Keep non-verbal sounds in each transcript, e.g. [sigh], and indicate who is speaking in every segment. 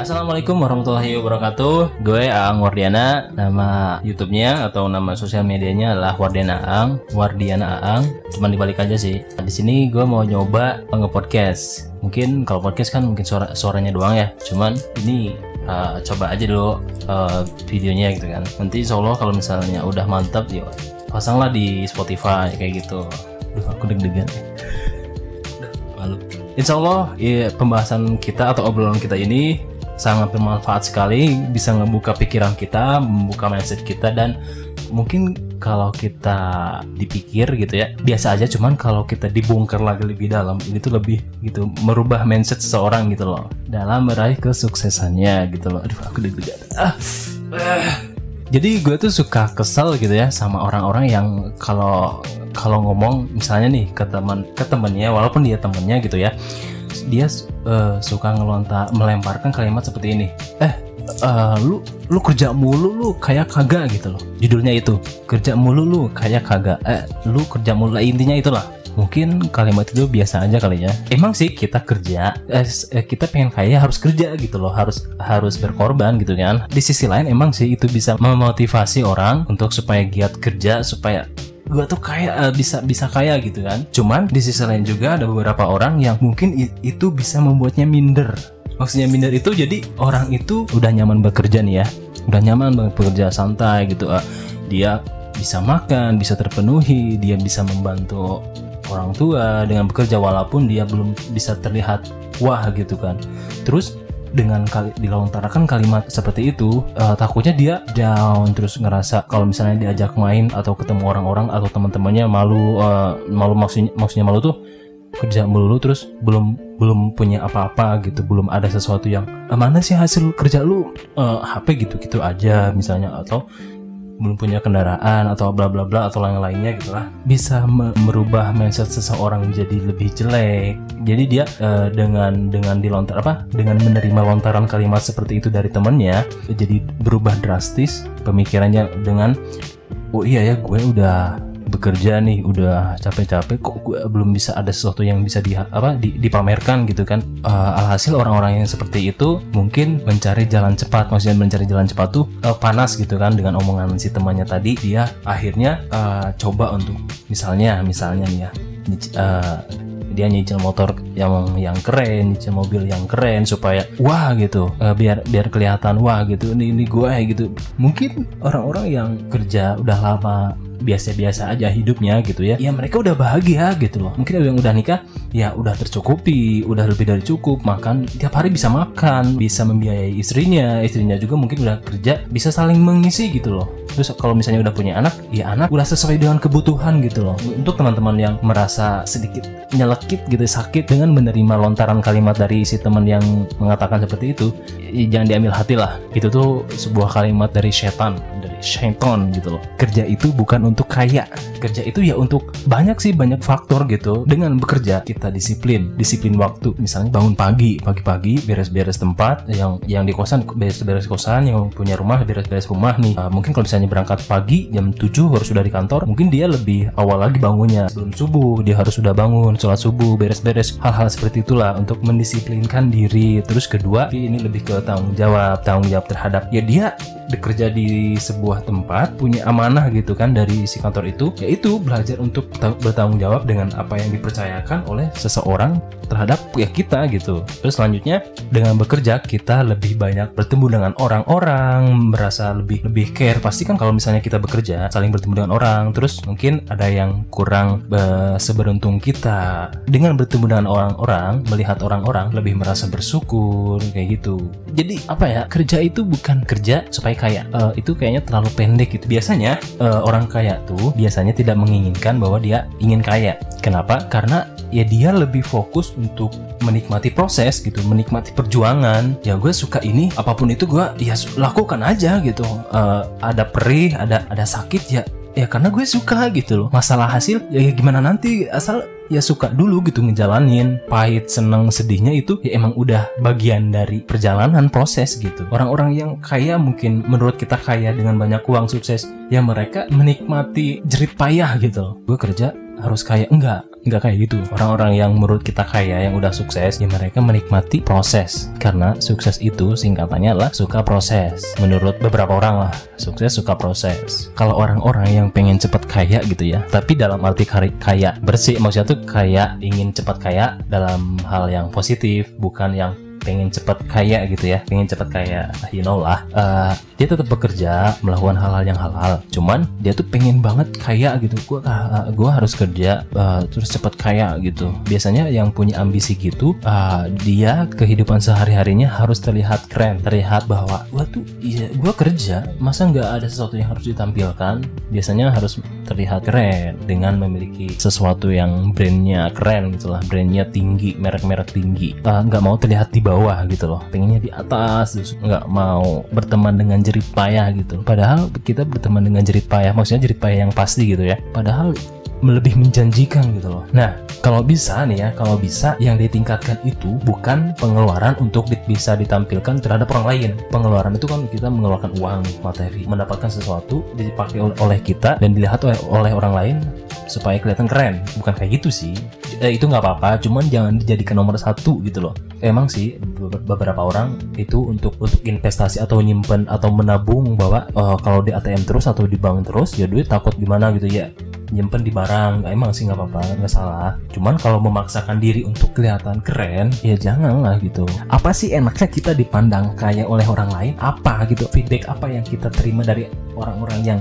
Speaker 1: Assalamualaikum warahmatullahi wabarakatuh. Gue Aang Wardiana. Nama YouTube-nya atau nama sosial medianya adalah Wardiana Aang. Wardiana Aang. Cuman dibalik aja sih. Di sini gue mau nyoba nge-podcast. Mungkin kalau podcast kan mungkin suara suaranya doang ya. Cuman ini uh, coba aja dulu uh, videonya gitu kan. Nanti insya Allah kalau misalnya udah mantap ya pasanglah di Spotify kayak gitu. Duh aku deg-degan. Malu. Insya Allah ya, pembahasan kita atau obrolan kita ini sangat bermanfaat sekali bisa ngebuka pikiran kita membuka mindset kita dan mungkin kalau kita dipikir gitu ya biasa aja cuman kalau kita dibongkar lagi lebih dalam ini tuh lebih gitu merubah mindset seseorang gitu loh dalam meraih kesuksesannya gitu loh aduh aku deg-degan ah. ah. jadi gue tuh suka kesel gitu ya sama orang-orang yang kalau kalau ngomong misalnya nih ke teman ke temennya walaupun dia temennya gitu ya dia uh, suka ngelontar melemparkan kalimat seperti ini. Eh uh, lu lu kerja mulu lu kayak kagak gitu loh. Judulnya itu kerja mulu lu kayak kagak. Eh lu kerja mulu. Intinya itulah. Mungkin kalimat itu biasa aja kali ya. Emang sih kita kerja eh, eh, kita pengen kaya harus kerja gitu loh. Harus harus berkorban gitu kan. Di sisi lain emang sih itu bisa memotivasi orang untuk supaya giat kerja supaya gue tuh kayak uh, bisa bisa kaya gitu kan. Cuman di sisi lain juga ada beberapa orang yang mungkin itu bisa membuatnya minder. Maksudnya minder itu jadi orang itu udah nyaman bekerja nih ya. Udah nyaman banget bekerja santai gitu uh, dia bisa makan bisa terpenuhi dia bisa membantu orang tua dengan bekerja walaupun dia belum bisa terlihat wah gitu kan. Terus dengan kali dilontarkan kalimat seperti itu uh, takutnya dia down terus ngerasa kalau misalnya diajak main atau ketemu orang-orang atau teman-temannya malu uh, malu maksudnya maksudnya malu tuh kerja melulu terus belum belum punya apa-apa gitu belum ada sesuatu yang eh, mana sih hasil kerja lu? Uh, HP gitu gitu aja misalnya atau belum punya kendaraan atau bla bla bla atau lain lainnya gitu lah bisa me merubah mindset seseorang jadi lebih jelek. Jadi dia uh, dengan dengan dilontar apa dengan menerima lontaran kalimat seperti itu dari temennya jadi berubah drastis pemikirannya dengan oh iya ya gue udah bekerja nih udah capek-capek kok gue belum bisa ada sesuatu yang bisa di apa di, dipamerkan gitu kan uh, alhasil orang-orang yang seperti itu mungkin mencari jalan cepat maksudnya mencari jalan cepat tuh uh, panas gitu kan dengan omongan si temannya tadi dia akhirnya uh, coba untuk misalnya misalnya nih ya uh, dia nyicil motor yang yang keren, nyicil mobil yang keren supaya wah gitu, uh, biar biar kelihatan wah gitu, ini ini gue gitu. Mungkin orang-orang yang kerja udah lama biasa-biasa aja hidupnya gitu ya. Ya mereka udah bahagia gitu loh. Mungkin yang udah nikah ya udah tercukupi udah lebih dari cukup makan tiap hari bisa makan bisa membiayai istrinya istrinya juga mungkin udah kerja bisa saling mengisi gitu loh. Terus kalau misalnya udah punya anak ya anak udah sesuai dengan kebutuhan gitu loh. Untuk teman-teman yang merasa sedikit nyelekit gitu sakit dengan menerima lontaran kalimat dari si teman yang mengatakan seperti itu jangan diambil hati lah. Itu tuh sebuah kalimat dari setan dari syaiton gitu loh. Kerja itu bukan untuk kaya. Kerja itu ya untuk banyak sih banyak faktor gitu. Dengan bekerja kita disiplin. Disiplin waktu. Misalnya bangun pagi pagi-pagi beres-beres tempat yang yang di kosan beres-beres kosan yang punya rumah beres-beres rumah nih. Uh, mungkin kalau misalnya berangkat pagi jam 7 harus sudah di kantor mungkin dia lebih awal lagi bangunnya. Sebelum subuh dia harus sudah bangun sholat subuh beres-beres hal-hal seperti itulah untuk mendisiplinkan diri. Terus kedua ini lebih ke tanggung jawab tanggung jawab terhadap ya dia bekerja di sebuah tempat punya amanah gitu kan dari si kantor itu yaitu belajar untuk bertanggung jawab dengan apa yang dipercayakan oleh seseorang terhadap ya kita gitu. Terus selanjutnya dengan bekerja kita lebih banyak bertemu dengan orang-orang merasa lebih lebih care. Pasti kan kalau misalnya kita bekerja saling bertemu dengan orang terus mungkin ada yang kurang seberuntung kita. Dengan bertemu dengan orang-orang melihat orang-orang lebih merasa bersyukur kayak gitu jadi apa ya kerja itu bukan kerja supaya kaya uh, itu kayaknya terlalu pendek gitu. Biasanya uh, orang kaya tuh biasanya tidak menginginkan bahwa dia ingin kaya. Kenapa? Karena ya dia lebih fokus untuk menikmati proses gitu menikmati perjuangan. Ya gue suka ini apa pun itu gue ya lakukan aja gitu. Uh, ada perih ada ada sakit ya ya karena gue suka gitu loh. Masalah hasil ya gimana nanti? Asal ya suka dulu gitu ngejalanin. Pahit seneng sedihnya itu ya emang udah bagian dari perjalanan proses gitu. Orang-orang yang kaya mungkin menurut kita kaya dengan banyak uang sukses ya mereka menikmati jerit payah gitu. Gue kerja harus kaya. Enggak nggak kayak gitu. Orang-orang yang menurut kita kaya yang udah sukses ya mereka menikmati proses. Karena sukses itu singkatannya adalah suka proses. Menurut beberapa orang lah sukses suka proses. Kalau orang-orang yang pengen cepat kaya gitu ya tapi dalam arti kaya bersih maksudnya tuh kaya ingin cepat kaya dalam hal yang positif bukan yang pengen cepat kaya gitu ya pengen cepat kaya you know lah. Uh, dia tetap bekerja melakukan hal-hal yang halal. Cuman dia tuh pengen banget kaya gitu. Gua uh, gua harus kerja uh, terus cepat kaya gitu. Biasanya yang punya ambisi gitu uh, dia kehidupan sehari-harinya harus terlihat keren terlihat bahwa gua tuh iya gua kerja masa nggak ada sesuatu yang harus ditampilkan? Biasanya harus terlihat keren dengan memiliki sesuatu yang brandnya keren gitulah brandnya tinggi merek-merek tinggi. Nggak uh, mau terlihat di bawah gitu loh pengennya di atas nggak mau berteman dengan jerit payah gitu padahal kita berteman dengan jerit payah maksudnya jerit payah yang pasti gitu ya padahal lebih menjanjikan gitu loh. Nah, kalau bisa nih ya, kalau bisa yang ditingkatkan itu bukan pengeluaran untuk bisa ditampilkan terhadap orang lain. Pengeluaran itu kan kita mengeluarkan uang, materi, mendapatkan sesuatu dipakai oleh kita dan dilihat oleh, oleh orang lain supaya kelihatan keren. Bukan kayak gitu sih. Eh, itu nggak apa-apa, cuman jangan dijadikan nomor satu gitu loh. Emang sih beberapa orang itu untuk untuk investasi atau nyimpen atau menabung bahwa uh, kalau di ATM terus atau di bank terus ya duit takut gimana gitu ya. Nyimpen di barang emang sih nggak apa-apa nggak salah. Cuman kalau memaksakan diri untuk kelihatan keren ya jangan lah gitu. Apa sih enaknya kita dipandang kayak oleh orang lain? Apa gitu? Feedback apa yang kita terima dari orang-orang yang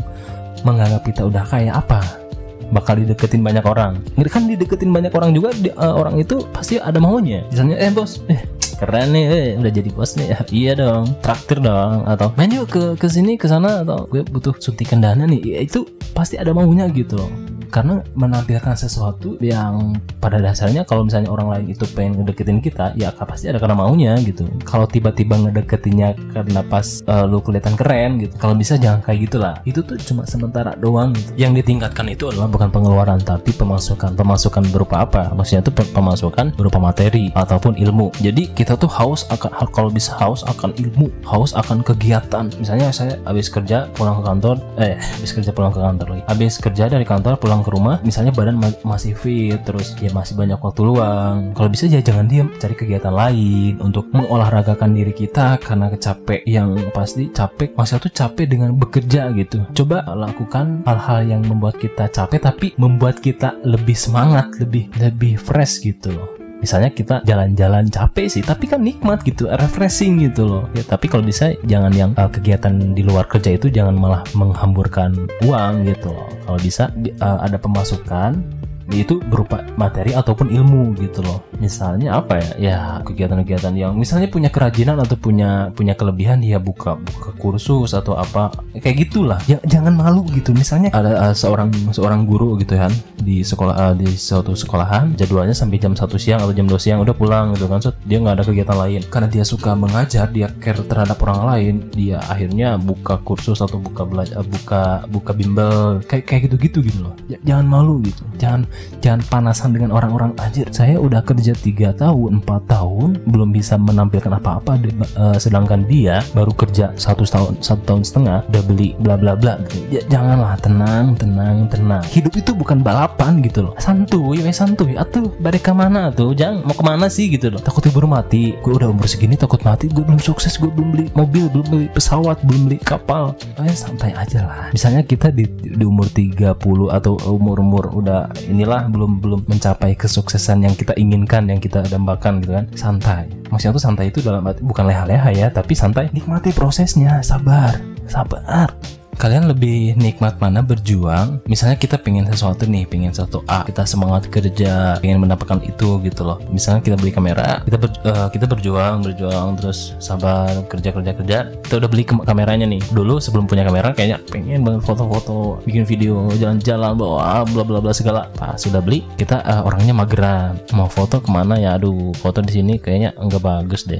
Speaker 1: menganggap kita udah kayak apa bakal dideketin banyak orang. Kan dideketin banyak orang juga di, uh, orang itu pasti ada maunya. Misalnya eh bos eh keren nih eh, udah jadi bos nih. Ya, [laughs] iya dong traktir dong atau main yuk ke ke sini ke sana atau gue butuh suntikan dana nih. Ya, itu pasti ada maunya gitu. loh karena menampilkan sesuatu yang pada dasarnya kalau misalnya orang lain itu pengen ngedeketin kita ya pasti ada karena maunya gitu. Kalau tiba-tiba ngedeketinnya karena pas uh, lu kelihatan keren gitu. Kalau bisa jangan kayak gitulah. Itu tuh cuma sementara doang gitu. Yang ditingkatkan itu adalah bukan pengeluaran tapi pemasukan. Pemasukan berupa apa? Maksudnya itu pemasukan berupa materi ataupun ilmu. Jadi kita tuh haus akan kalau bisa haus akan ilmu haus akan kegiatan. Misalnya saya habis kerja pulang ke kantor eh habis kerja pulang ke kantor lagi. Habis kerja dari kantor pulang pulang ke rumah misalnya badan ma masih fit terus ya masih banyak waktu luang. Kalau bisa ya jangan diam cari kegiatan lain untuk mengolahragakan diri kita karena capek yang pasti capek masa tuh capek dengan bekerja gitu. Coba lakukan hal-hal yang membuat kita capek tapi membuat kita lebih semangat lebih lebih fresh gitu misalnya kita jalan-jalan capek sih tapi kan nikmat gitu refreshing gitu loh. Ya tapi kalau bisa jangan yang uh, kegiatan di luar kerja itu jangan malah menghamburkan uang gitu loh. Kalau bisa uh, ada pemasukan itu berupa materi ataupun ilmu gitu loh. Misalnya apa ya? Ya kegiatan-kegiatan yang misalnya punya kerajinan atau punya punya kelebihan dia buka buka kursus atau apa. Kayak gitulah. Ya, jangan malu gitu. Misalnya ada uh, seorang seorang guru gitu kan di sekolah uh, di suatu sekolahan jadwalnya sampai jam satu siang atau jam 2 siang udah pulang gitu kan. So, dia nggak ada kegiatan lain. Karena dia suka mengajar dia care terhadap orang lain dia akhirnya buka kursus atau buka belajar buka buka bimbel. Kayak kayak gitu gitu gitu loh jangan malu gitu. Jangan jangan panasan dengan orang-orang anjir saya udah kerja tiga tahun empat tahun belum bisa menampilkan apa-apa uh, sedangkan dia baru kerja satu tahun satu tahun setengah udah beli bla bla bla. Ya, janganlah tenang tenang tenang. Hidup itu bukan balapan gitu loh. Santuy ya santuy. Atuh balik ke mana tuh? Jangan mau ke mana sih gitu loh. Takut ibu mati. Gue udah umur segini takut mati. Gue belum sukses gue belum beli mobil belum beli pesawat belum beli kapal. Eh, santai aja lah. Misalnya kita di, di umur 30 atau umur-umur udah ini belum belum mencapai kesuksesan yang kita inginkan yang kita dambakan gitu kan. Santai. Maksudnya tuh santai itu dalam arti bukan leha-leha ya tapi santai. Nikmati prosesnya sabar. Sabar kalian lebih nikmat mana berjuang? Misalnya kita pengen sesuatu nih pengen sesuatu A kita semangat kerja pengen mendapatkan itu gitu loh. Misalnya kita beli kamera kita ber, uh, kita berjuang berjuang terus sabar kerja kerja kerja kita udah beli kameranya nih. Dulu sebelum punya kamera kayaknya pengen banget foto-foto bikin video jalan-jalan bawa bla bla bla segala. Pas sudah beli kita uh, orangnya mageran. Mau foto ke mana ya? Aduh foto di sini kayaknya enggak bagus deh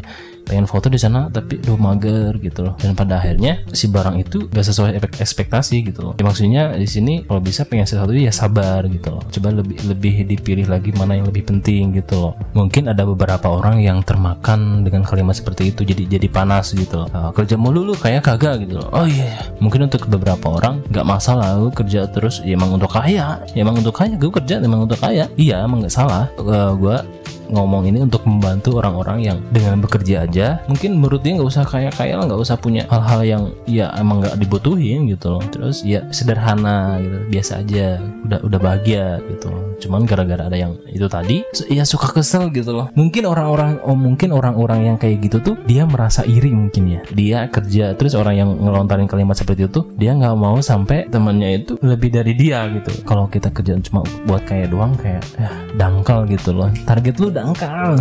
Speaker 1: pengen foto di sana tapi duh mager gitu loh. Dan pada akhirnya si barang itu gak sesuai ekspektasi gitu loh. Ya, maksudnya di sini kalau bisa pengen sesuatu ya sabar gitu loh. Coba lebih lebih dipilih lagi mana yang lebih penting gitu loh. Mungkin ada beberapa orang yang termakan dengan kalimat seperti itu jadi jadi panas gitu loh. Nah, kerja mulu lu kayak kagak gitu loh. Oh iya yeah. mungkin untuk beberapa orang nggak masalah lu kerja terus ya emang untuk kaya. Ya emang untuk kaya gue kerja emang untuk kaya. Iya emang nggak salah. Uh, gue ngomong ini untuk membantu orang-orang yang dengan bekerja aja. Mungkin menurut dia nggak usah kayak kaya nggak usah punya hal-hal yang ya emang nggak dibutuhin gitu loh. Terus ya sederhana gitu biasa aja udah udah bahagia gitu loh. Cuman gara-gara ada yang itu tadi ya suka kesel gitu loh. Mungkin orang-orang oh mungkin orang-orang yang kayak gitu tuh dia merasa iri mungkin ya. Dia kerja terus orang yang ngelontarin kalimat seperti itu dia nggak mau sampai temannya itu lebih dari dia gitu. Kalau kita kerjaan cuma buat kayak doang kayak ya dangkal gitu loh. Target lu dangkal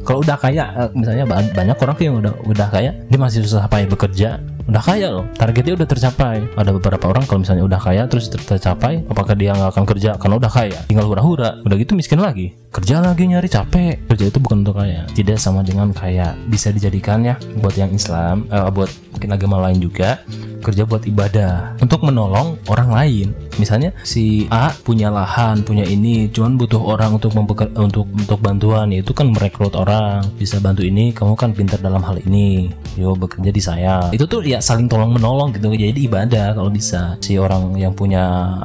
Speaker 1: kalau udah kaya eh, misalnya banyak orang yang udah udah kaya dia masih susah payah bekerja udah kaya loh. Targetnya udah tercapai. Ada beberapa orang kalau misalnya udah kaya terus tercapai apakah dia nggak akan kerja? Karena udah kaya tinggal hura-hura. Udah gitu miskin lagi. Kerja lagi nyari capek. Kerja itu bukan untuk kaya. Tidak sama dengan kaya. Bisa dijadikan ya buat yang Islam eh, buat mungkin agama lain juga kerja buat ibadah untuk menolong orang lain. Misalnya si A punya lahan punya ini cuman butuh orang untuk untuk untuk bantuan itu kan merekrut orang. Bisa bantu ini kamu kan pintar dalam hal ini. Yo bekerja di saya. Itu tuh ya saling tolong menolong gitu. Jadi ibadah kalau bisa. Si orang yang punya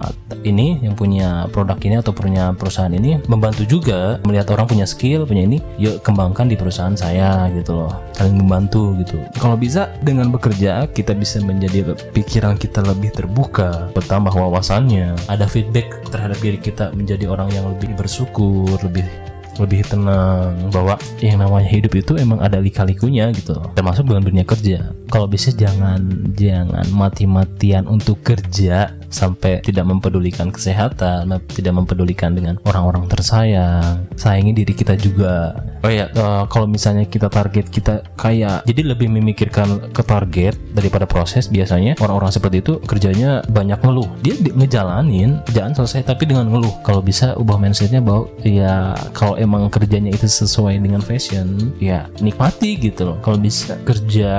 Speaker 1: ini yang punya produk ini atau punya perusahaan ini membantu juga melihat orang punya skill punya ini yuk kembangkan di perusahaan saya gitu loh. Saling membantu gitu. Kalau bisa dengan bekerja kita bisa menjadi pikiran kita lebih terbuka bertambah wawasannya. Ada feedback terhadap diri kita menjadi orang yang lebih bersyukur lebih lebih tenang bahwa yang namanya hidup itu emang ada lika-likunya gitu termasuk dengan dunia kerja kalau bisa jangan jangan mati-matian untuk kerja sampai tidak mempedulikan kesehatan, tidak mempedulikan dengan orang-orang tersayang, sayangi diri kita juga. Oh ya, uh, kalau misalnya kita target kita kayak, jadi lebih memikirkan ke target daripada proses. Biasanya orang-orang seperti itu kerjanya banyak ngeluh. Dia di, ngejalanin, jangan selesai tapi dengan ngeluh. Kalau bisa ubah mindsetnya bahwa ya kalau emang kerjanya itu sesuai dengan fashion, ya nikmati gitu loh. Kalau bisa kerja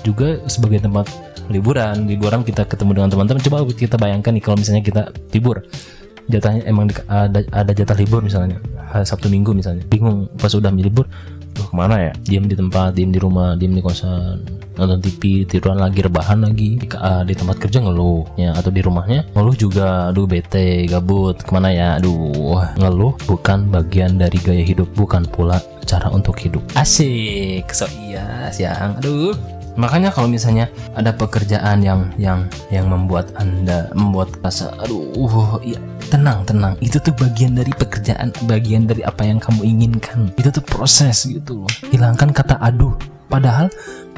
Speaker 1: juga sebagai tempat liburan. Liburan kita ketemu dengan teman-teman. Coba kita bayangkan nih kalau misalnya kita libur jatahnya emang ada ada jatah libur misalnya Sabtu Minggu misalnya. Bingung pas udah libur ke mana ya? Diem di tempat diem di rumah diem di kosan. Nonton TV tiduran lagi rebahan lagi. Di, uh, di tempat kerja ngeluh ya atau di rumahnya ngeluh juga. Aduh bete gabut. Ke mana ya? Aduh. Ngeluh bukan bagian dari gaya hidup bukan pula cara untuk hidup. Asik. So iya siang. Aduh makanya kalau misalnya ada pekerjaan yang yang yang membuat anda membuat rasa aduh iya tenang tenang. Itu tuh bagian dari pekerjaan bagian dari apa yang kamu inginkan. Itu tuh proses gitu loh. Hilangkan kata aduh. Padahal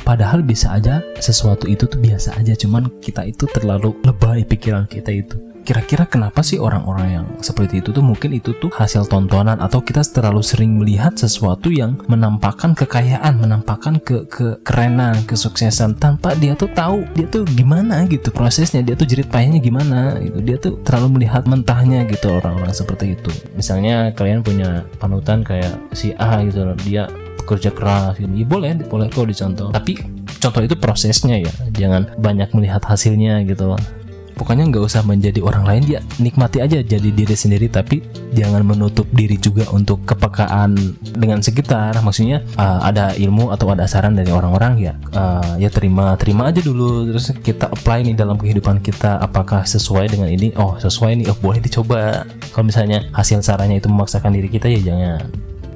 Speaker 1: padahal bisa aja sesuatu itu tuh biasa aja. Cuman kita itu terlalu lebay pikiran kita itu kira-kira kenapa sih orang-orang yang seperti itu tuh mungkin itu tuh hasil tontonan atau kita terlalu sering melihat sesuatu yang menampakkan kekayaan, menampakkan ke kekerenan, kesuksesan tanpa dia tuh tahu dia tuh gimana gitu prosesnya, dia tuh jerit payahnya gimana gitu. Dia tuh terlalu melihat mentahnya gitu orang-orang seperti itu. Misalnya kalian punya panutan kayak si A gitu dia kerja keras gitu. Ya boleh, boleh kok dicontoh. Tapi contoh itu prosesnya ya, jangan banyak melihat hasilnya gitu loh pokoknya nggak usah menjadi orang lain dia nikmati aja jadi diri sendiri tapi jangan menutup diri juga untuk kepekaan dengan sekitar. Maksudnya uh, ada ilmu atau ada saran dari orang-orang ya uh, ya terima terima aja dulu. Terus kita apply nih dalam kehidupan kita apakah sesuai dengan ini? Oh sesuai nih oh boleh dicoba. Kalau misalnya hasil sarannya itu memaksakan diri kita ya jangan.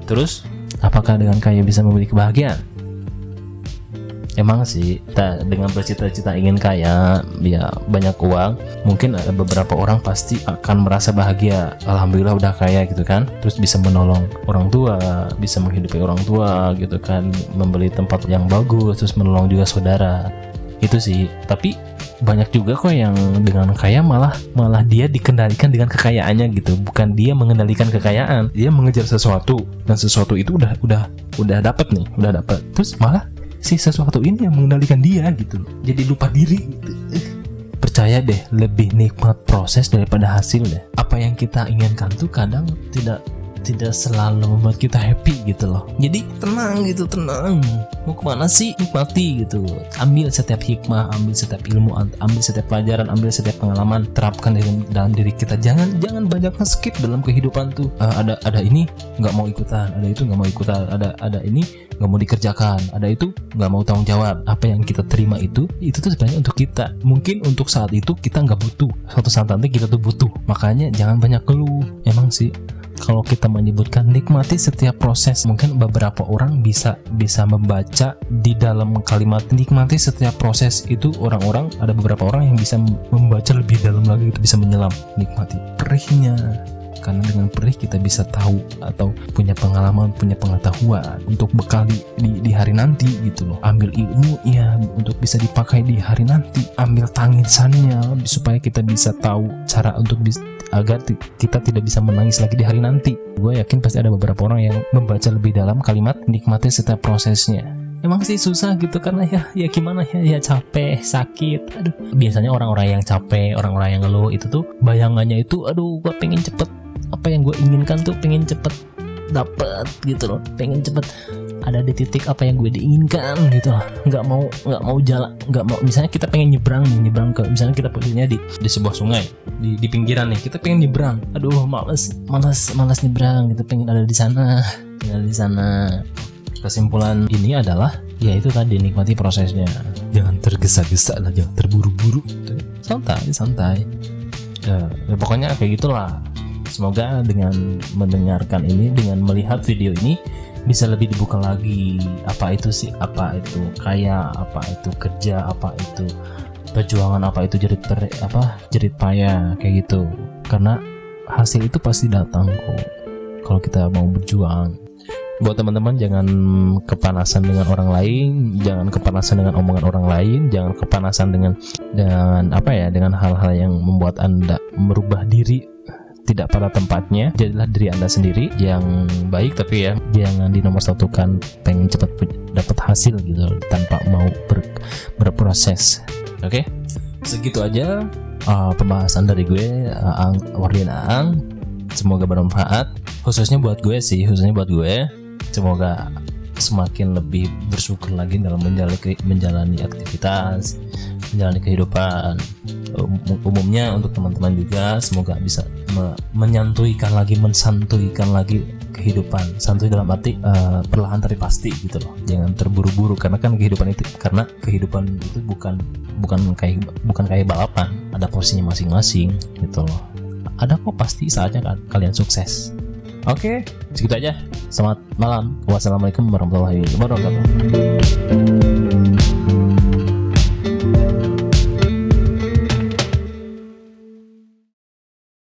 Speaker 1: Terus apakah dengan kaya bisa memberi kebahagiaan emang sih kita dengan bercita-cita ingin kaya ya banyak uang mungkin ada beberapa orang pasti akan merasa bahagia. Alhamdulillah udah kaya gitu kan. Terus bisa menolong orang tua bisa menghidupi orang tua gitu kan. Membeli tempat yang bagus terus menolong juga saudara. Itu sih. Tapi banyak juga kok yang dengan kaya malah malah dia dikendalikan dengan kekayaannya gitu. Bukan dia mengendalikan kekayaan. Dia mengejar sesuatu dan sesuatu itu udah udah udah dapat nih udah dapat terus malah si sesuatu ini yang mengendalikan dia gitu. Jadi lupa diri gitu. Percaya deh lebih nikmat proses daripada hasil deh. Apa yang kita inginkan tuh kadang tidak tidak selalu membuat kita happy gitu loh. Jadi tenang gitu tenang. Mau ke mana sih? Nikmati gitu. Ambil setiap hikmah ambil setiap ilmu ambil setiap pelajaran ambil setiap pengalaman. Terapkan dalam, dalam diri kita. Jangan jangan banyak skip dalam kehidupan tuh. Uh, ada ada ini nggak mau ikutan ada itu nggak mau ikutan ada ada ini nggak mau dikerjakan ada itu nggak mau tanggung jawab. Apa yang kita terima itu itu tuh sebenarnya untuk kita. Mungkin untuk saat itu kita nggak butuh. Suatu saat nanti kita tuh butuh. Makanya jangan banyak keluh. Emang sih kalau kita menyebutkan nikmati setiap proses mungkin beberapa orang bisa bisa membaca di dalam kalimat nikmati setiap proses itu orang-orang ada beberapa orang yang bisa membaca lebih dalam lagi itu bisa menyelam nikmati perihnya karena dengan perih kita bisa tahu atau punya pengalaman punya pengetahuan untuk bekal di, di, di hari nanti gitu loh. Ambil ilmu ya untuk bisa dipakai di hari nanti. Ambil tangisannya supaya kita bisa tahu cara untuk bis, agar kita tidak bisa menangis lagi di hari nanti. Gue yakin pasti ada beberapa orang yang membaca lebih dalam kalimat nikmati setiap prosesnya. Emang sih susah gitu karena ya ya gimana ya ya capek sakit. Aduh. Biasanya orang-orang yang capek orang-orang yang ngeluh itu tuh bayangannya itu aduh gue pengen cepet apa yang gue inginkan tuh pengen cepet dapet gitu loh. Pengen cepet ada di titik apa yang gue diinginkan gitu loh. Nggak mau nggak mau jalan nggak mau. Misalnya kita pengen nyebrang nih nyebrang ke misalnya kita posisinya di di sebuah sungai di, di pinggiran nih kita pengen nyebrang. Aduh males males males nyebrang gitu pengen ada di sana ada di sana. Kesimpulan ini adalah ya itu tadi nikmati prosesnya. Jangan tergesa-gesa lah jangan terburu-buru. Santai santai. Ya, ya pokoknya kayak gitulah Semoga dengan mendengarkan ini, dengan melihat video ini bisa lebih dibuka lagi. Apa itu sih, apa itu kaya, apa itu kerja, apa itu perjuangan, apa itu jerit per, apa jerit payah? Kayak gitu. Karena hasil itu pasti datang kok kalau kita mau berjuang. Buat teman-teman jangan kepanasan dengan orang lain, jangan kepanasan dengan omongan orang lain, jangan kepanasan dengan dengan apa ya, dengan hal-hal yang membuat Anda merubah diri tidak pada tempatnya jadilah diri anda sendiri yang baik tapi ya jangan satukan pengen cepat dapat hasil gitu tanpa mau ber, berproses. Oke? Okay? segitu aja uh, pembahasan dari gue uh, Ang Wardian Aang semoga bermanfaat. Khususnya buat gue sih khususnya buat gue. Semoga semakin lebih bersyukur lagi dalam menjalani menjalani aktivitas menjalani kehidupan um, umumnya untuk teman-teman juga. Semoga bisa me menyantuikan lagi mensantuikan lagi kehidupan. Santuy dalam arti uh, perlahan tapi pasti gitu loh. Jangan terburu-buru karena kan kehidupan itu karena kehidupan itu bukan bukan kayak bukan kayak balapan. Ada porsinya masing-masing gitu loh. Ada kok pasti saatnya kalian sukses. Oke okay, segitu aja. Selamat malam. Wassalamualaikum warahmatullahi wabarakatuh